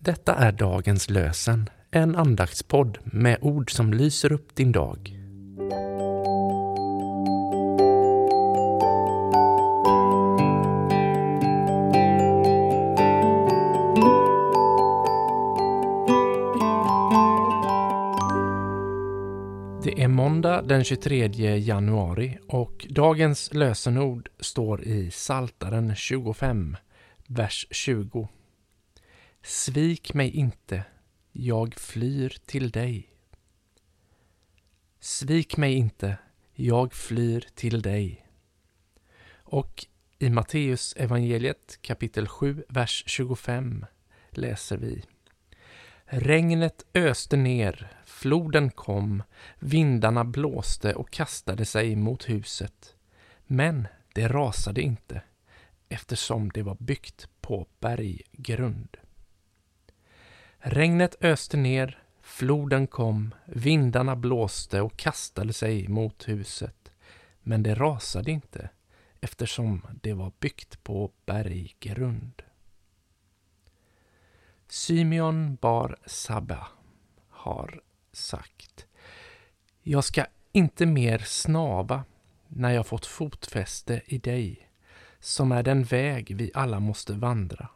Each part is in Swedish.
Detta är dagens lösen, en andaktspodd med ord som lyser upp din dag. Det är måndag den 23 januari och dagens lösenord står i Saltaren 25, vers 20. Svik mig inte, jag flyr till dig. Svik mig inte, jag flyr till dig. Och i Matteus evangeliet kapitel 7, vers 25 läser vi. Regnet öste ner, floden kom, vindarna blåste och kastade sig mot huset. Men det rasade inte, eftersom det var byggt på berggrund. Regnet öste ner, floden kom, vindarna blåste och kastade sig mot huset. Men det rasade inte, eftersom det var byggt på berggrund. Symeon bar Sabba har sagt Jag ska inte mer snava när jag fått fotfäste i dig, som är den väg vi alla måste vandra.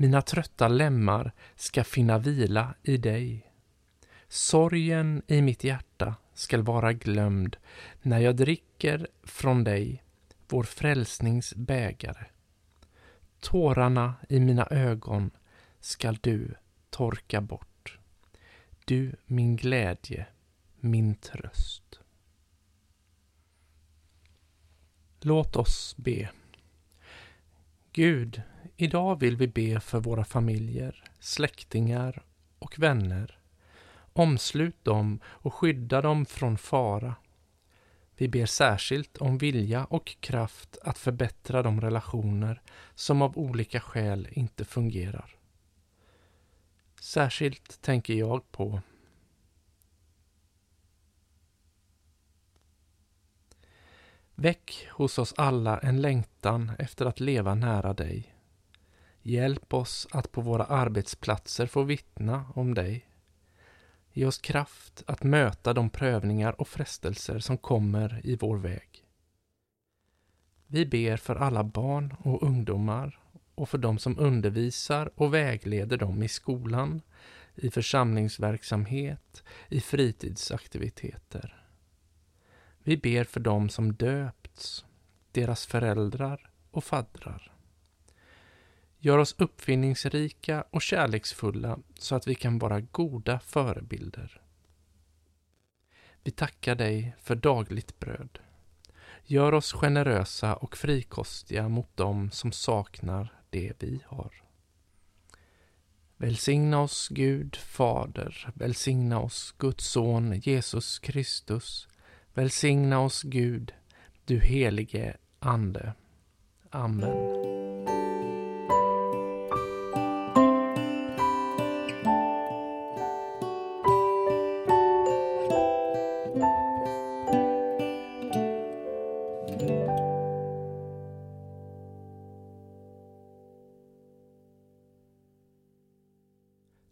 Mina trötta lemmar ska finna vila i dig. Sorgen i mitt hjärta skall vara glömd när jag dricker från dig, vår frälsnings bägare. Tårarna i mina ögon skall du torka bort. Du min glädje, min tröst. Låt oss be. Gud, idag vill vi be för våra familjer, släktingar och vänner. Omslut dem och skydda dem från fara. Vi ber särskilt om vilja och kraft att förbättra de relationer som av olika skäl inte fungerar. Särskilt tänker jag på Väck hos oss alla en längtan efter att leva nära dig. Hjälp oss att på våra arbetsplatser få vittna om dig. Ge oss kraft att möta de prövningar och frestelser som kommer i vår väg. Vi ber för alla barn och ungdomar och för de som undervisar och vägleder dem i skolan, i församlingsverksamhet, i fritidsaktiviteter. Vi ber för dem som döpts, deras föräldrar och faddrar. Gör oss uppfinningsrika och kärleksfulla så att vi kan vara goda förebilder. Vi tackar dig för dagligt bröd. Gör oss generösa och frikostiga mot dem som saknar det vi har. Välsigna oss Gud Fader, välsigna oss Guds son Jesus Kristus, välsigna oss Gud, du helige Ande. Amen.